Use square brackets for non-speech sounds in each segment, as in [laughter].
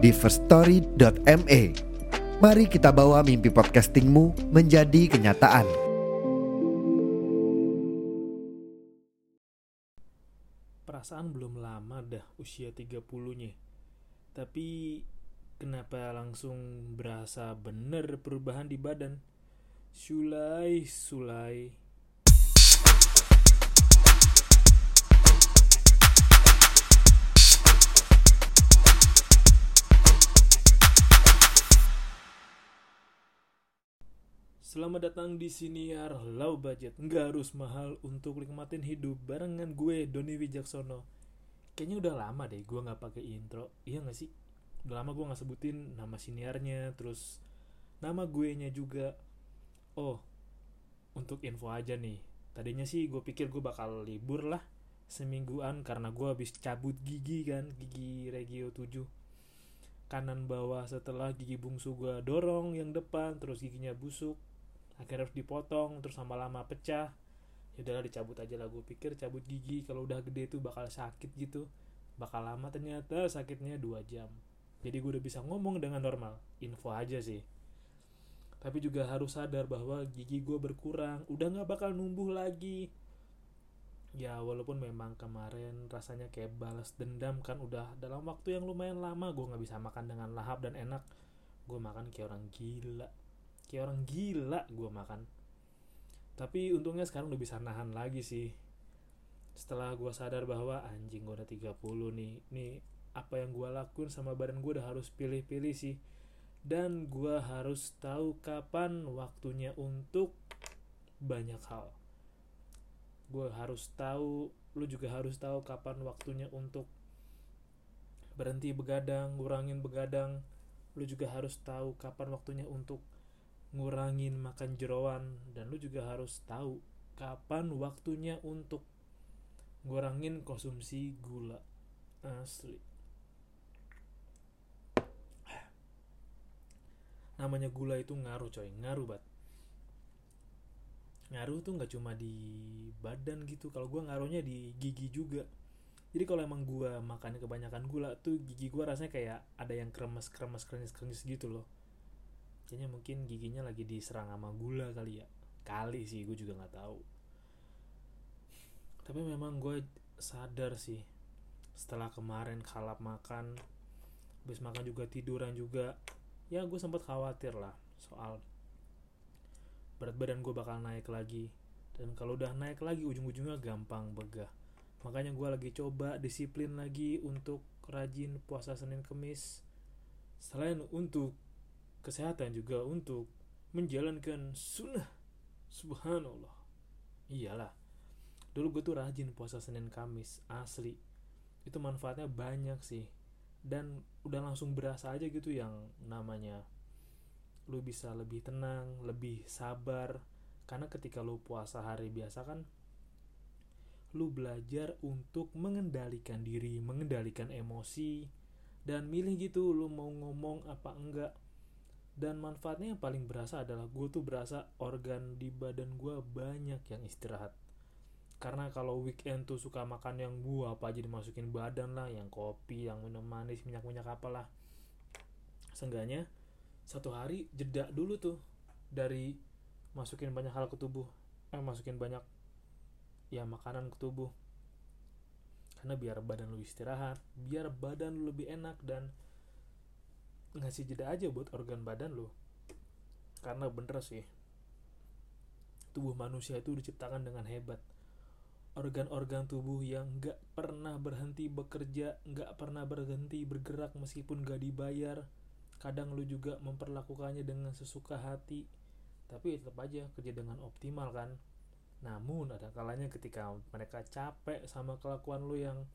di firststory.me. Mari kita bawa mimpi podcastingmu menjadi kenyataan. Perasaan belum lama dah usia 30-nya. Tapi kenapa langsung berasa bener perubahan di badan? Sulai, sulai. Selamat datang di Siniar Low Budget. Nggak harus mahal untuk nikmatin hidup Barengan gue, Doni Wijaksono. Kayaknya udah lama deh gue nggak pakai intro. Iya gak sih? Udah lama gue nggak sebutin nama siniarnya Terus nama gue nya juga. Oh, untuk info aja nih. Tadinya sih gue pikir gue bakal libur lah Semingguan karena gue habis cabut gigi kan Gigi Regio 7 Kanan bawah setelah gigi bungsu gue dorong yang depan Terus giginya busuk akhirnya harus dipotong terus lama-lama pecah. Ya udahlah dicabut aja lah gue pikir cabut gigi. Kalau udah gede tuh bakal sakit gitu. Bakal lama ternyata sakitnya dua jam. Jadi gue udah bisa ngomong dengan normal. Info aja sih. Tapi juga harus sadar bahwa gigi gue berkurang. Udah nggak bakal numbuh lagi. Ya walaupun memang kemarin rasanya kayak balas dendam kan udah dalam waktu yang lumayan lama gue nggak bisa makan dengan lahap dan enak. Gue makan kayak orang gila kayak orang gila gue makan. Tapi untungnya sekarang udah bisa nahan lagi sih. Setelah gue sadar bahwa anjing gue udah 30 nih nih apa yang gue lakuin sama badan gue udah harus pilih-pilih sih. Dan gue harus tahu kapan waktunya untuk banyak hal. Gue harus tahu lu juga harus tahu kapan waktunya untuk berhenti begadang ngurangin begadang. Lu juga harus tahu kapan waktunya untuk ngurangin makan jeroan dan lu juga harus tahu kapan waktunya untuk ngurangin konsumsi gula. Asli. Namanya gula itu ngaruh coy. Ngaruh banget ngaruh tuh nggak cuma di badan gitu. Kalau gua ngaruhnya di gigi juga. Jadi kalau emang gua makannya kebanyakan gula tuh gigi gua rasanya kayak ada yang kremes kremes kremes kremes gitu loh kayaknya mungkin giginya lagi diserang sama gula kali ya. Kali sih gue juga nggak tahu. Tapi memang gue sadar sih setelah kemarin kalap makan habis makan juga tiduran juga ya gue sempat khawatir lah soal berat badan gue bakal naik lagi. Dan kalau udah naik lagi ujung-ujungnya gampang begah. Makanya gue lagi coba disiplin lagi untuk rajin puasa Senin Kemis. Selain untuk kesehatan juga untuk menjalankan sunnah. Subhanallah. Iyalah. Dulu gue tuh rajin puasa Senin Kamis asli. Itu manfaatnya banyak sih. Dan udah langsung berasa aja gitu yang namanya lu bisa lebih tenang lebih sabar. Karena ketika lu puasa hari biasa kan lu belajar untuk mengendalikan diri mengendalikan emosi. Dan milih gitu lu mau ngomong apa enggak dan manfaatnya yang paling berasa adalah gue tuh berasa organ di badan gue banyak yang istirahat. Karena kalau weekend tuh suka makan yang gua apa aja dimasukin badan lah yang kopi yang minum manis minyak minyak apalah. Seenggaknya satu hari jeda dulu tuh dari masukin banyak hal ke tubuh eh masukin banyak ya makanan ke tubuh. Karena biar badan lu istirahat biar badan lu lebih enak dan ngasih jeda aja buat organ badan lo. Karena bener sih. Tubuh manusia itu diciptakan dengan hebat. Organ-organ tubuh yang nggak pernah berhenti bekerja nggak pernah berhenti bergerak meskipun gak dibayar. Kadang lu juga memperlakukannya dengan sesuka hati. Tapi tetap aja kerja dengan optimal kan. Namun ada kalanya ketika mereka capek sama kelakuan lu yang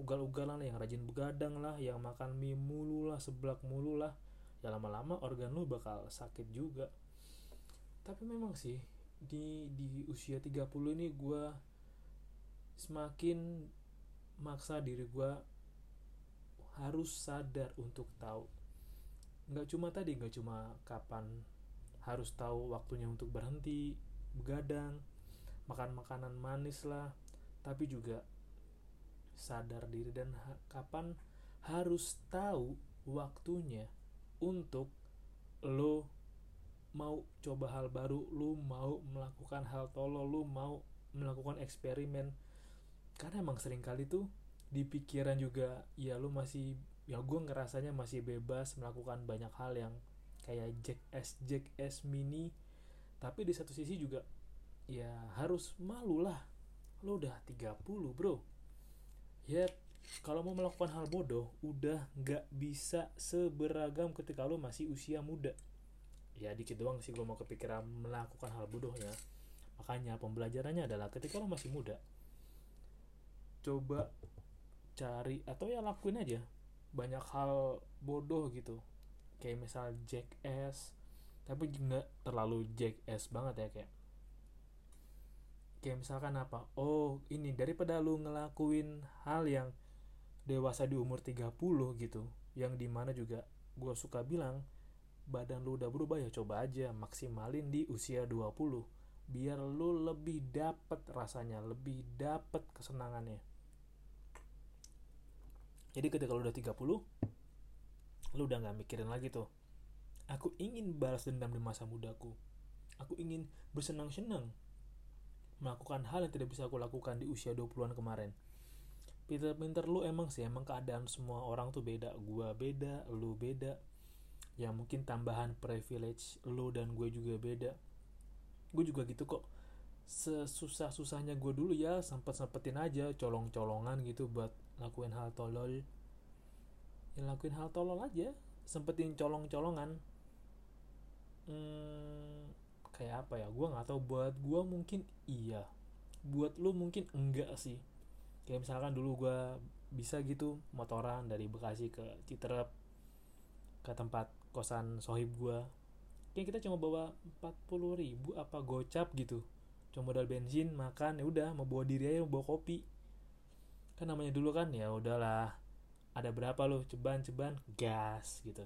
ugal-ugalan lah yang rajin begadang lah yang makan mie mulu lah seblak mulu lah. Ya lama-lama organ lu bakal sakit juga. Tapi memang sih di di usia 30 ini gue semakin maksa diri gue harus sadar untuk tahu. Nggak cuma tadi nggak cuma kapan harus tahu waktunya untuk berhenti begadang makan makanan manis lah tapi juga sadar diri dan ha kapan harus tahu waktunya untuk lo mau coba hal baru, lo mau melakukan hal tolol, lo mau melakukan eksperimen. Karena emang sering kali tuh di pikiran juga ya lo masih ya gue ngerasanya masih bebas melakukan banyak hal yang kayak Jack S Jack S mini. Tapi di satu sisi juga ya harus malu lah. Lo udah 30 bro ya kalau mau melakukan hal bodoh udah nggak bisa seberagam ketika lo masih usia muda. Ya dikit doang sih gue mau kepikiran melakukan hal bodohnya makanya pembelajarannya adalah ketika lo masih muda coba cari atau ya lakuin aja banyak hal bodoh gitu. Kayak misal Jack S tapi nggak terlalu Jack S banget ya kayak kayak misalkan apa oh ini daripada lu ngelakuin hal yang dewasa di umur 30 gitu yang di mana juga gue suka bilang badan lu udah berubah ya coba aja maksimalin di usia 20 biar lu lebih dapet rasanya lebih dapet kesenangannya. Jadi ketika lu udah 30 lu udah nggak mikirin lagi tuh aku ingin balas dendam di masa mudaku aku ingin bersenang-senang melakukan hal yang tidak bisa aku lakukan di usia 20-an kemarin. Pinter-pinter lu emang sih emang keadaan semua orang tuh beda. Gua beda lu beda. Ya mungkin tambahan privilege lu dan gue juga beda. Gue juga gitu kok. Sesusah susahnya gue dulu ya sempet sempetin aja colong colongan gitu buat lakuin hal tolol. Ya lakuin hal tolol aja sempetin colong colongan hmm, kayak apa ya gue nggak tahu buat gue mungkin iya buat lu mungkin enggak sih. Kayak misalkan dulu gue bisa gitu motoran dari Bekasi ke Citerep ke tempat kosan sohib gue kayak kita cuma bawa 40 ribu apa gocap gitu cuma modal bensin makan ya udah mau bawa diri aja mau bawa kopi. Kan namanya dulu kan ya udahlah ada berapa lo ceban ceban gas gitu.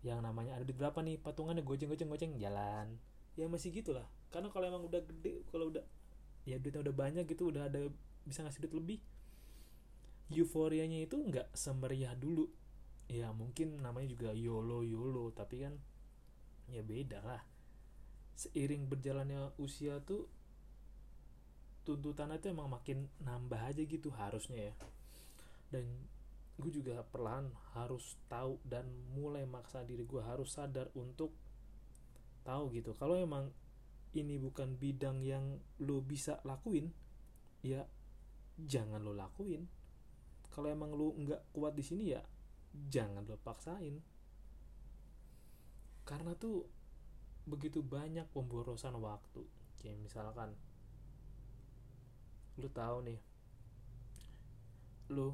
Yang namanya ada di berapa nih? Patungannya goceng goceng goceng jalan ya masih gitulah. Karena kalau emang udah gede kalau udah ya duitnya udah banyak gitu udah ada bisa ngasih duit lebih euforianya itu nggak semeriah dulu. Ya mungkin namanya juga yolo yolo tapi kan ya beda lah. Seiring berjalannya usia tuh tuntutannya tuh emang makin nambah aja gitu harusnya ya. Dan gue juga perlahan harus tahu dan mulai maksa diri gue harus sadar untuk tahu gitu. Kalau emang ini bukan bidang yang lo bisa lakuin ya jangan lo lakuin. Kalau emang lo nggak kuat di sini ya jangan lo paksain. Karena tuh begitu banyak pemborosan waktu. Kayak misalkan lu tahu nih lu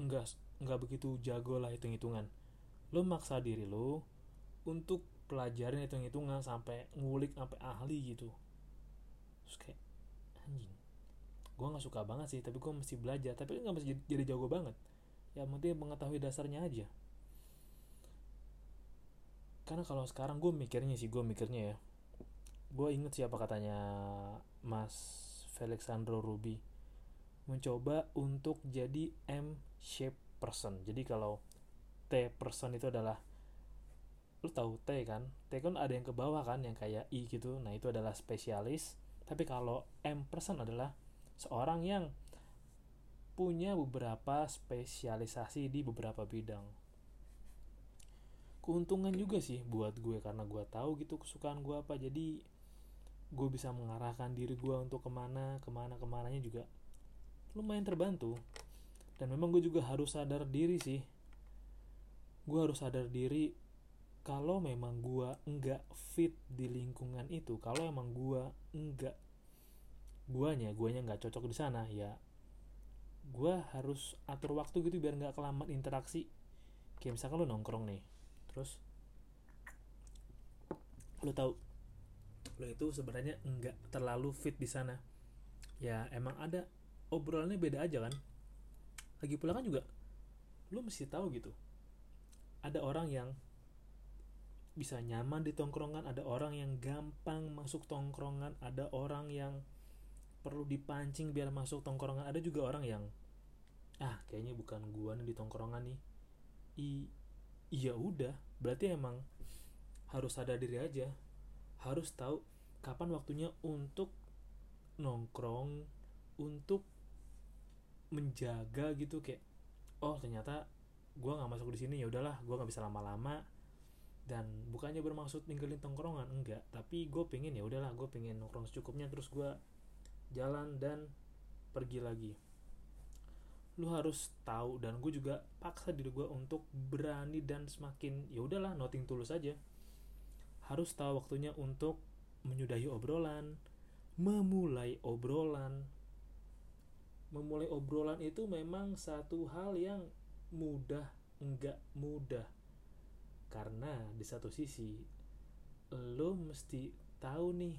nggak nggak begitu jago lah hitung hitungan lu maksa diri lu untuk pelajarin hitung hitungan sampai ngulik sampai ahli gitu. Terus kayak anjing gue nggak suka banget sih tapi gue mesti belajar. Tapi nggak mesti jadi jago banget. Ya penting mengetahui dasarnya aja. Karena kalau sekarang gue mikirnya sih gue mikirnya ya gue inget siapa katanya Mas Felixandro Ruby. Mencoba untuk jadi M shape person. Jadi kalau T person itu adalah lu tahu T kan? T kan ada yang ke bawah kan yang kayak I gitu. Nah itu adalah spesialis. Tapi kalau M person adalah seorang yang punya beberapa spesialisasi di beberapa bidang. Keuntungan juga sih buat gue karena gue tahu gitu kesukaan gue apa. Jadi gue bisa mengarahkan diri gue untuk ke mana ke mana ke mananya juga lumayan terbantu. Dan memang gue juga harus sadar diri sih. Gue harus sadar diri kalau memang gue enggak fit di lingkungan itu kalau emang gue enggak guanya guanya nggak cocok di sana ya gue harus atur waktu gitu biar nggak kelamaan interaksi. Kayak misalkan lo nongkrong nih terus lo tahu lo itu sebenarnya nggak terlalu fit di sana. Ya emang ada obrolannya beda aja kan. Lagi pula kan juga lo mesti tahu gitu ada orang yang bisa nyaman di tongkrongan. Ada orang yang gampang masuk tongkrongan. Ada orang yang perlu dipancing biar masuk tongkrongan. Ada juga orang yang ah kayaknya bukan gua nih di tongkrongan nih. I iya udah. Berarti emang harus sadar diri aja. Harus tahu kapan waktunya untuk nongkrong untuk menjaga gitu. Kayak oh ternyata gua nggak masuk di sini. Ya udahlah gua nggak bisa lama-lama dan bukannya bermaksud ninggalin tongkrongan enggak. Tapi gue pengen ya udahlah gue pengen nongkrong secukupnya terus gue jalan dan pergi lagi. Lu harus tahu dan gue juga paksa diri gue untuk berani dan semakin ya udahlah noting tulus aja. Harus tahu waktunya untuk menyudahi obrolan memulai obrolan. Memulai obrolan itu memang satu hal yang mudah enggak mudah karena di satu sisi lo mesti tahu nih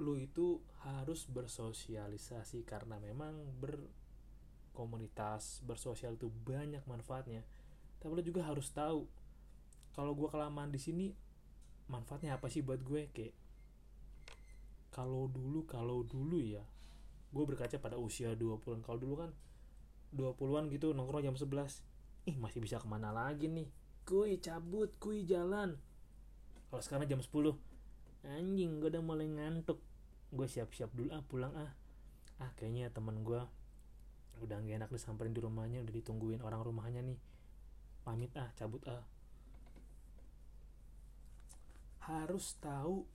lo itu harus bersosialisasi karena memang berkomunitas bersosial itu banyak manfaatnya. Tapi lo juga harus tahu kalau gue kelamaan di sini manfaatnya apa sih buat gue? Kayak kalau dulu kalau dulu ya gue berkaca pada usia 20-an kalau dulu kan 20-an gitu nongkrong jam 11 ih masih bisa ke mana lagi nih? Kuy cabut kuy jalan. Kalau sekarang jam 10 anjing gue udah mulai ngantuk. Gue siap-siap dulu ah pulang ah. Ah kayaknya teman gue udah gak enak disamperin di rumahnya udah ditungguin orang rumahnya nih. Pamit ah cabut ah. Harus tahu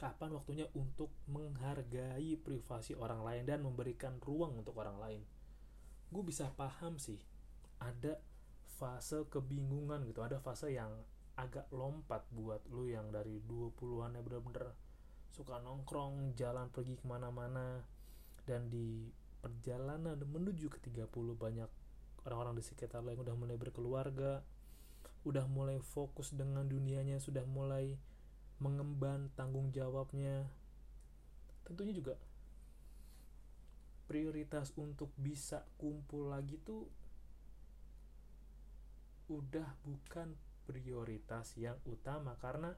kapan waktunya untuk menghargai privasi orang lain dan memberikan ruang untuk orang lain gue bisa paham sih ada fase kebingungan gitu ada fase yang agak lompat buat lu yang dari 20-an ya bener-bener suka nongkrong jalan pergi ke mana-mana dan di perjalanan menuju ke 30 banyak orang-orang di sekitar lo yang udah mulai berkeluarga udah mulai fokus dengan dunianya sudah mulai mengemban tanggung jawabnya. Tentunya juga prioritas untuk bisa kumpul lagi tuh udah bukan prioritas yang utama karena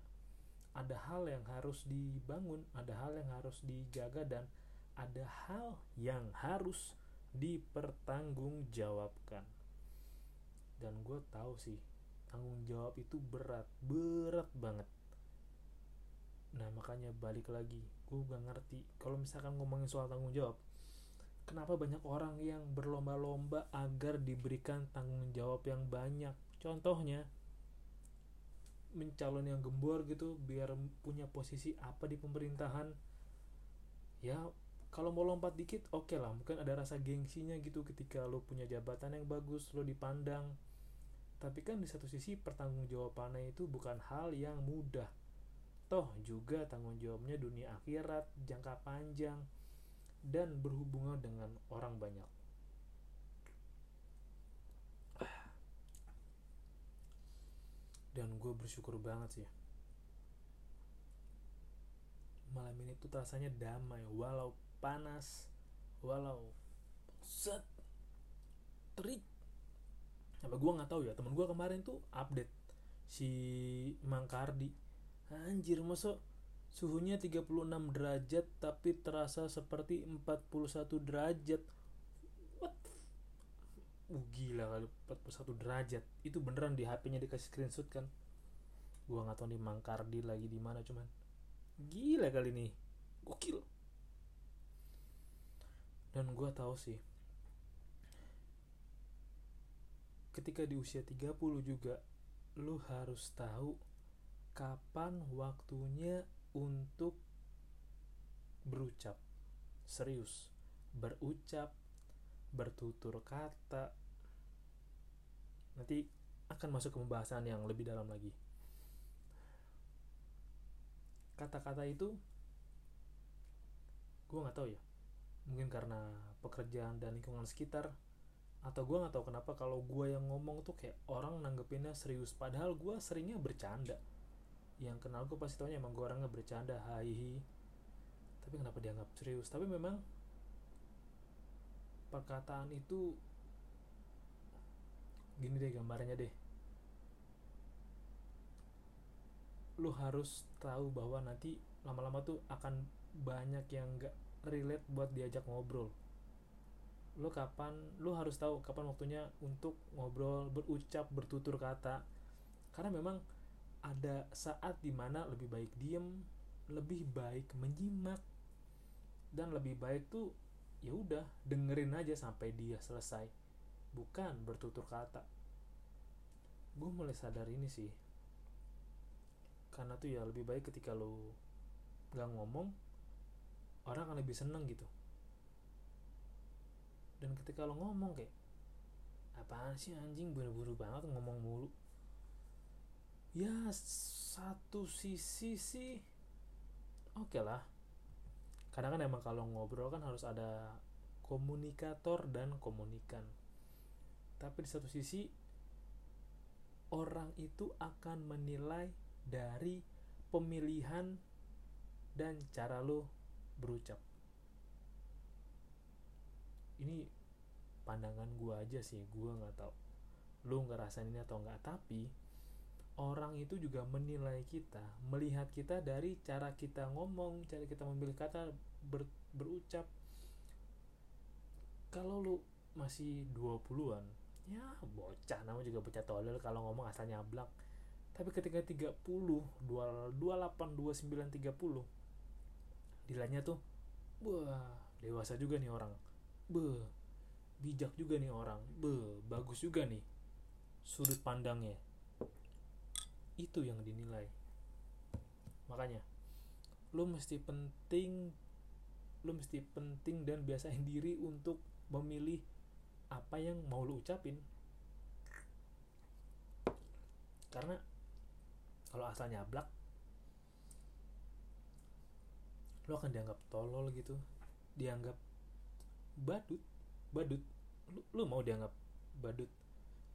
ada hal yang harus dibangun, ada hal yang harus dijaga dan ada hal yang harus dipertanggungjawabkan. Dan gue tahu sih, tanggung jawab itu berat, berat banget. Nah makanya balik lagi, gue gak ngerti kalau misalkan ngomongin soal tanggung jawab, kenapa banyak orang yang berlomba-lomba agar diberikan tanggung jawab yang banyak? Contohnya mencalon yang gembor gitu biar punya posisi apa di pemerintahan? Ya kalau mau lompat dikit oke okay lah. Mungkin ada rasa gengsinya gitu ketika lo punya jabatan yang bagus lo dipandang. Tapi kan di satu sisi pertanggungjawabannya itu bukan hal yang mudah. Toh juga tanggung jawabnya dunia akhirat jangka panjang dan berhubungan dengan orang banyak. Dan gue bersyukur banget sih. Malam ini tuh rasanya damai, walau panas, walau set, terik. Apa gue nggak tahu ya, temen gue kemarin tuh update si Mangkardi. Anjir, masuk Suhunya 36 derajat tapi terasa seperti 41 derajat. What? Uh, gila kali 41 derajat. Itu beneran di HP-nya dikasih screenshot kan. Gua nggak tahu nih Mangkardi lagi di mana cuman. Gila kali nih. Gokil. Dan gua tahu sih ketika di usia 30 juga lu harus tahu kapan waktunya untuk berucap serius, berucap, bertutur kata. Nanti akan masuk ke pembahasan yang lebih dalam lagi. Kata-kata itu gue nggak tahu ya. mungkin karena pekerjaan dan lingkungan sekitar atau gue nggak tahu kenapa kalau gue yang ngomong tuh kayak orang nanggepinnya serius padahal gue seringnya bercanda yang kenal gue pasti taunya emang gue orangnya bercanda hai tapi kenapa dianggap serius? Tapi memang perkataan itu gini deh gambarnya deh. Lu harus tahu bahwa nanti lama-lama tuh akan banyak yang gak relate buat diajak ngobrol. Lu kapan lu harus tahu kapan waktunya untuk ngobrol berucap bertutur kata. Karena memang ada saat di mana lebih baik diem lebih baik menyimak dan lebih baik tuh ya udah dengerin aja sampai dia selesai. Bukan bertutur kata. Gue mulai sadar ini sih. Karena tuh ya lebih baik ketika lo gak ngomong orang akan lebih seneng gitu. Dan ketika lo ngomong kayak apaan sih anjing buru-buru banget ngomong mulu ya satu sisi sih oke okay lah. Kadang kan emang kalau ngobrol kan harus ada komunikator dan komunikan. Tapi di satu sisi orang itu akan menilai dari pemilihan dan cara lo berucap. Ini pandangan gue aja sih gue nggak tahu. Lu ngerasain ini atau enggak tapi orang itu juga menilai kita melihat kita dari cara kita ngomong cara kita memilih kata ber, berucap. Kalau lu masih 20-an ya bocah namanya juga bocah tolol kalau ngomong asal nyablak. Tapi ketika 30 28 29 30 dilanya tuh wah dewasa juga nih orang. Be bijak juga nih orang. Be bagus juga nih. Sudut pandangnya itu yang dinilai. Makanya lo mesti penting lo mesti penting dan biasain diri untuk memilih apa yang mau lo ucapin. Karena kalau asal nyablak lo akan dianggap tolol gitu. Dianggap badut badut. Lu, lu mau dianggap badut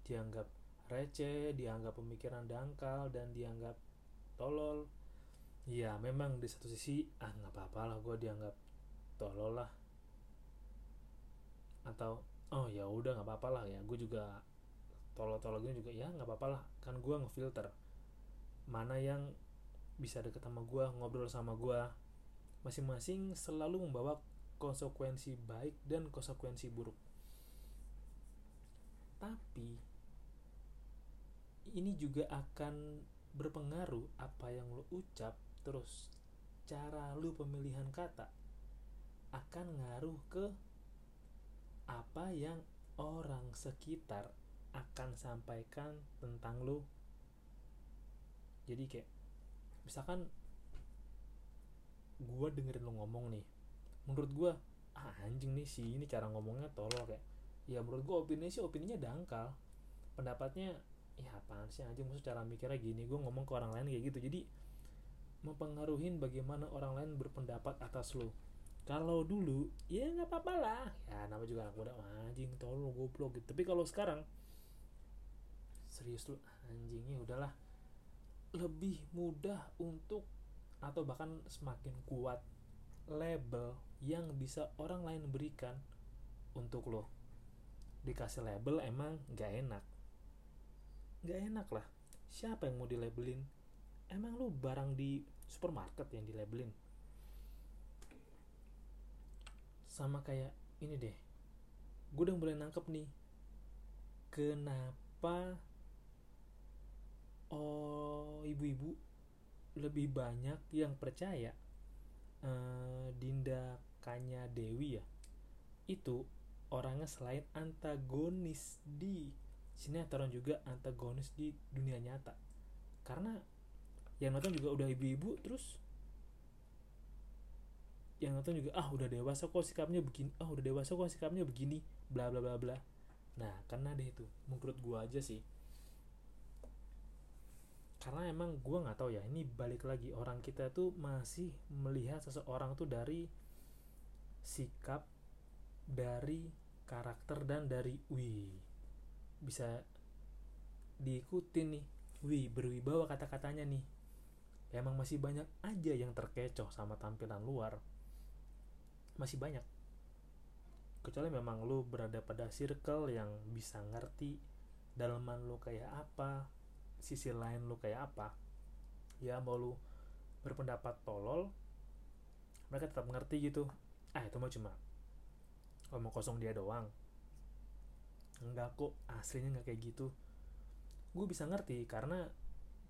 dianggap receh dianggap pemikiran dangkal dan dianggap tolol. Ya memang di satu sisi ah nggak apa-apa lah gue dianggap tolol lah. Atau oh ya udah nggak apa-apa lah ya. Gue juga tolol-tolol gini juga ya nggak apa-apa lah. Kan gue ngefilter. Mana yang bisa deket sama gue ngobrol sama gue masing-masing selalu membawa konsekuensi baik dan konsekuensi buruk. Tapi ini juga akan berpengaruh apa yang lo ucap terus cara lo pemilihan kata akan ngaruh ke apa yang orang sekitar akan sampaikan tentang lo. Jadi kayak misalkan gue dengerin lo ngomong nih menurut gue ah anjing nih sih ini cara ngomongnya tolol kayak ya menurut gue opini sih opininya dangkal pendapatnya ya apaan sih anjing? Maksud cara mikirnya gini gue ngomong ke orang lain kayak gitu. Jadi mempengaruhin bagaimana orang lain berpendapat atas lo kalau dulu ya nggak apa-apa lah. Ya nama juga anak muda anjing tolol goblok. Gitu. Tapi kalau sekarang serius lu anjingnya udahlah. Lebih mudah untuk atau bahkan semakin kuat label yang bisa orang lain berikan untuk lo dikasih label emang gak enak gak enak lah. Siapa yang mau dilabelin? Emang lo barang di supermarket yang dilabelin? Sama kayak ini deh. Gue udah mulai nangkep nih. Kenapa oh ibu-ibu lebih banyak yang percaya uh, Dinda Kanya Dewi ya? Itu orangnya selain antagonis di sinetron juga antagonis di dunia nyata. Karena yang nonton juga udah ibu-ibu terus yang nonton juga ah udah dewasa kok sikapnya begini ah udah dewasa kok sikapnya begini bla bla bla bla. Nah karena deh itu menurut gua aja sih. Karena emang gue nggak tahu ya ini balik lagi orang kita tuh masih melihat seseorang tuh dari sikap dari karakter dan dari wih bisa diikutin nih. Wih berwibawa kata-katanya nih. Emang masih banyak aja yang terkecoh sama tampilan luar. Masih banyak. Kecuali memang lu berada pada circle yang bisa ngerti dalaman lu kayak apa sisi lain lu kayak apa. Ya mau lu berpendapat tolol mereka tetap ngerti gitu. Ah itu mah cuma omong kosong dia doang enggak kok aslinya nggak kayak gitu. Gue bisa ngerti karena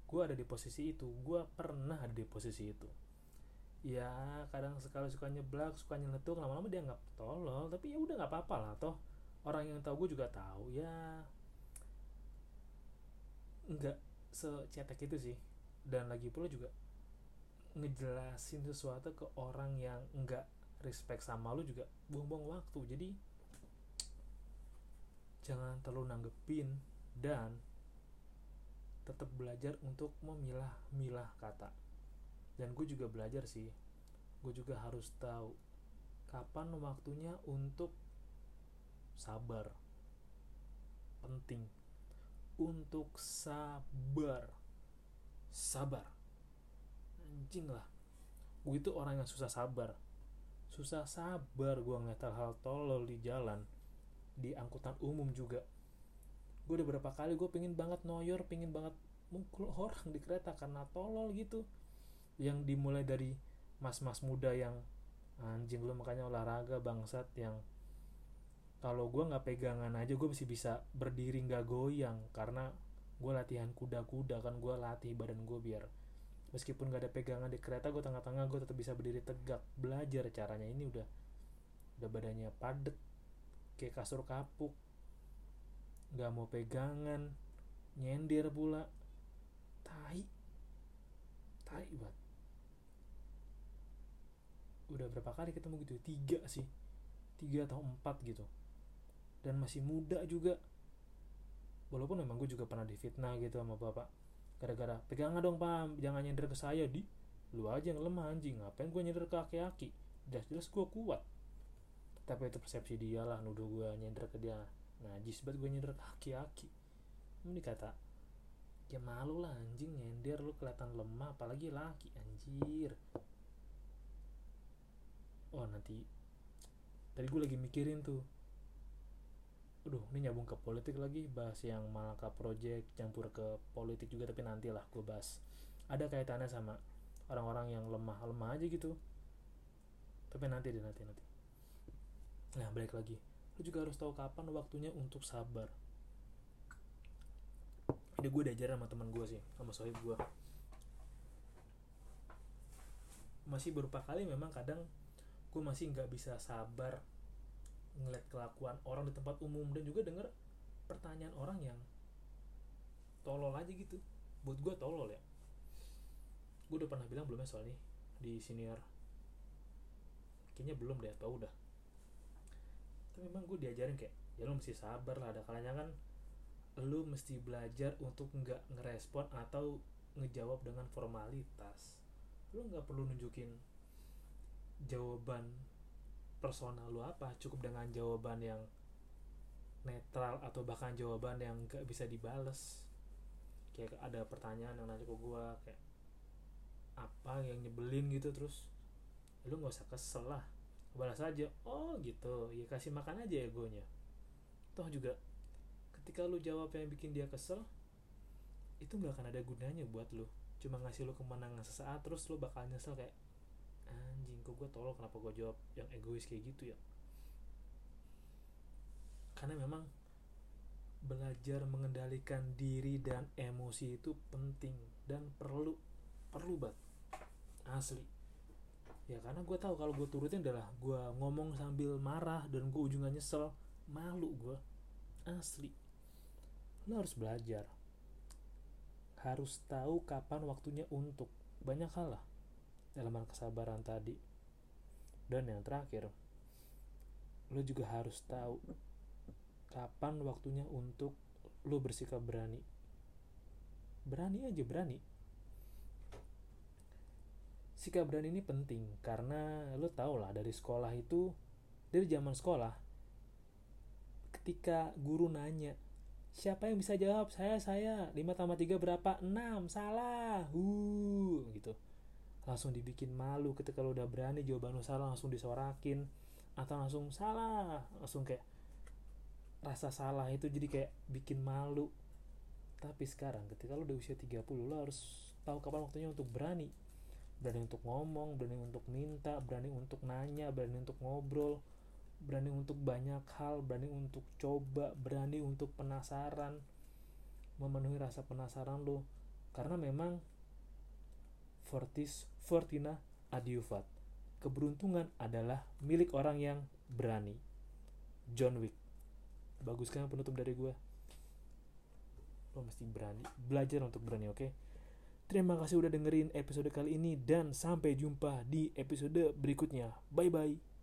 gue ada di posisi itu. Gue pernah ada di posisi itu. Ya kadang sekali suka nyeblak suka nyeletuk lama-lama dia nggak tolol. Tapi ya udah nggak apa-apa lah toh. Orang yang tahu gue juga tahu. Ya nggak secetek itu sih. Dan lagi pula juga ngejelasin sesuatu ke orang yang nggak respect sama lu juga buang-buang waktu. Jadi jangan terlalu nanggepin dan tetap belajar untuk memilah-milah kata. Dan gue juga belajar sih. Gue juga harus tahu kapan waktunya untuk sabar. Penting. Untuk sabar. Sabar. Anjing lah. Gue itu orang yang susah sabar. Susah sabar gue ngeliat hal-hal tolol di jalan di angkutan umum juga. Gue udah berapa kali gue pengen banget noyor pengen banget mukul [laughs] orang di kereta karena tolol gitu. Yang dimulai dari mas-mas muda yang anjing lu makanya olahraga bangsat yang kalau gue nggak pegangan aja gue masih bisa berdiri nggak goyang karena gue latihan kuda-kuda kan gue latih badan gue biar meskipun gak ada pegangan di kereta gue tengah-tengah gue tetap bisa berdiri tegak. Belajar caranya ini udah udah badannya padet kayak kasur kapuk. Nggak mau pegangan. Nyender pula. Tai. Tai banget. Udah berapa kali ketemu gitu tiga sih. Tiga atau empat gitu. Dan masih muda juga. Walaupun memang gue juga pernah difitnah gitu sama bapak. Gara-gara pegangan dong pam? Jangan nyender ke saya di. Lu aja yang lemah anjing. Ngapain gue nyender ke aki-aki? Jelas-jelas gue kuat tapi itu persepsi dia lah nuduh gue nyender ke dia najis banget gue nyender ke aki-aki ini kata ya malu lah anjing nyender lu kelihatan lemah apalagi laki anjir oh nanti tadi gue lagi mikirin tuh Aduh, ini nyambung ke politik lagi, bahas yang Malaka Project, campur ke politik juga, tapi nantilah gue bahas. Ada kaitannya sama orang-orang yang lemah-lemah aja gitu. Tapi nanti deh, nanti, nanti. Nah, balik lagi. Lu juga harus tahu kapan waktunya untuk sabar. Ini gue diajarin sama teman gue sih, sama sohib gue. Masih beberapa kali memang kadang gue masih nggak bisa sabar ngeliat kelakuan orang di tempat umum dan juga denger pertanyaan orang yang tolol aja gitu buat gue tolol ya gue udah pernah bilang belum ya soal ini di senior kayaknya belum deh atau udah tapi memang gue diajarin kayak ya lo mesti sabar lah ada kalanya kan lu mesti belajar untuk nggak ngerespon atau ngejawab dengan formalitas. Lu nggak perlu nunjukin jawaban personal lu apa cukup dengan jawaban yang netral atau bahkan jawaban yang gak bisa dibales. Kayak ada pertanyaan yang nanya ke gue kayak apa yang nyebelin? gitu terus lu nggak usah kesel lah balas aja oh gitu. Ya kasih makan aja egonya toh juga ketika lu jawab yang bikin dia kesel itu nggak akan ada gunanya buat lu. Cuma ngasih lu kemenangan sesaat terus lu bakal nyesel kayak anjing kok gue tolong kenapa gue jawab yang egois kayak gitu ya? Karena memang belajar mengendalikan diri dan emosi itu penting dan perlu perlu banget. Asli ya karena gue tahu kalau gue turutin adalah gue ngomong sambil marah dan gue ujungnya nyesel. Malu gue asli. Lo harus belajar. Harus tahu kapan waktunya untuk. Banyak hal lah. Elemen kesabaran tadi. Dan yang terakhir lo juga harus tahu kapan waktunya untuk lo bersikap berani. Berani aja berani sikap berani ini penting karena lo tau lah dari sekolah itu dari zaman sekolah ketika guru nanya siapa yang bisa jawab? Saya saya. 5 tambah 3 berapa? 6 salah. Uh gitu. Langsung dibikin malu ketika lo udah berani jawaban lo salah langsung disorakin. Atau langsung salah. Langsung kayak rasa salah itu jadi kayak bikin malu. Tapi sekarang ketika lo udah usia 30 lo harus tahu kapan waktunya untuk berani berani untuk ngomong berani untuk minta berani untuk nanya berani untuk ngobrol berani untuk banyak hal berani untuk coba berani untuk penasaran memenuhi rasa penasaran lo. Karena memang Fortis Fortina Adiuvat keberuntungan adalah milik orang yang berani. John Wick. Bagus kan penutup dari gue lo mesti berani belajar untuk berani oke? okay? Terima kasih udah dengerin episode kali ini dan sampai jumpa di episode berikutnya. Bye bye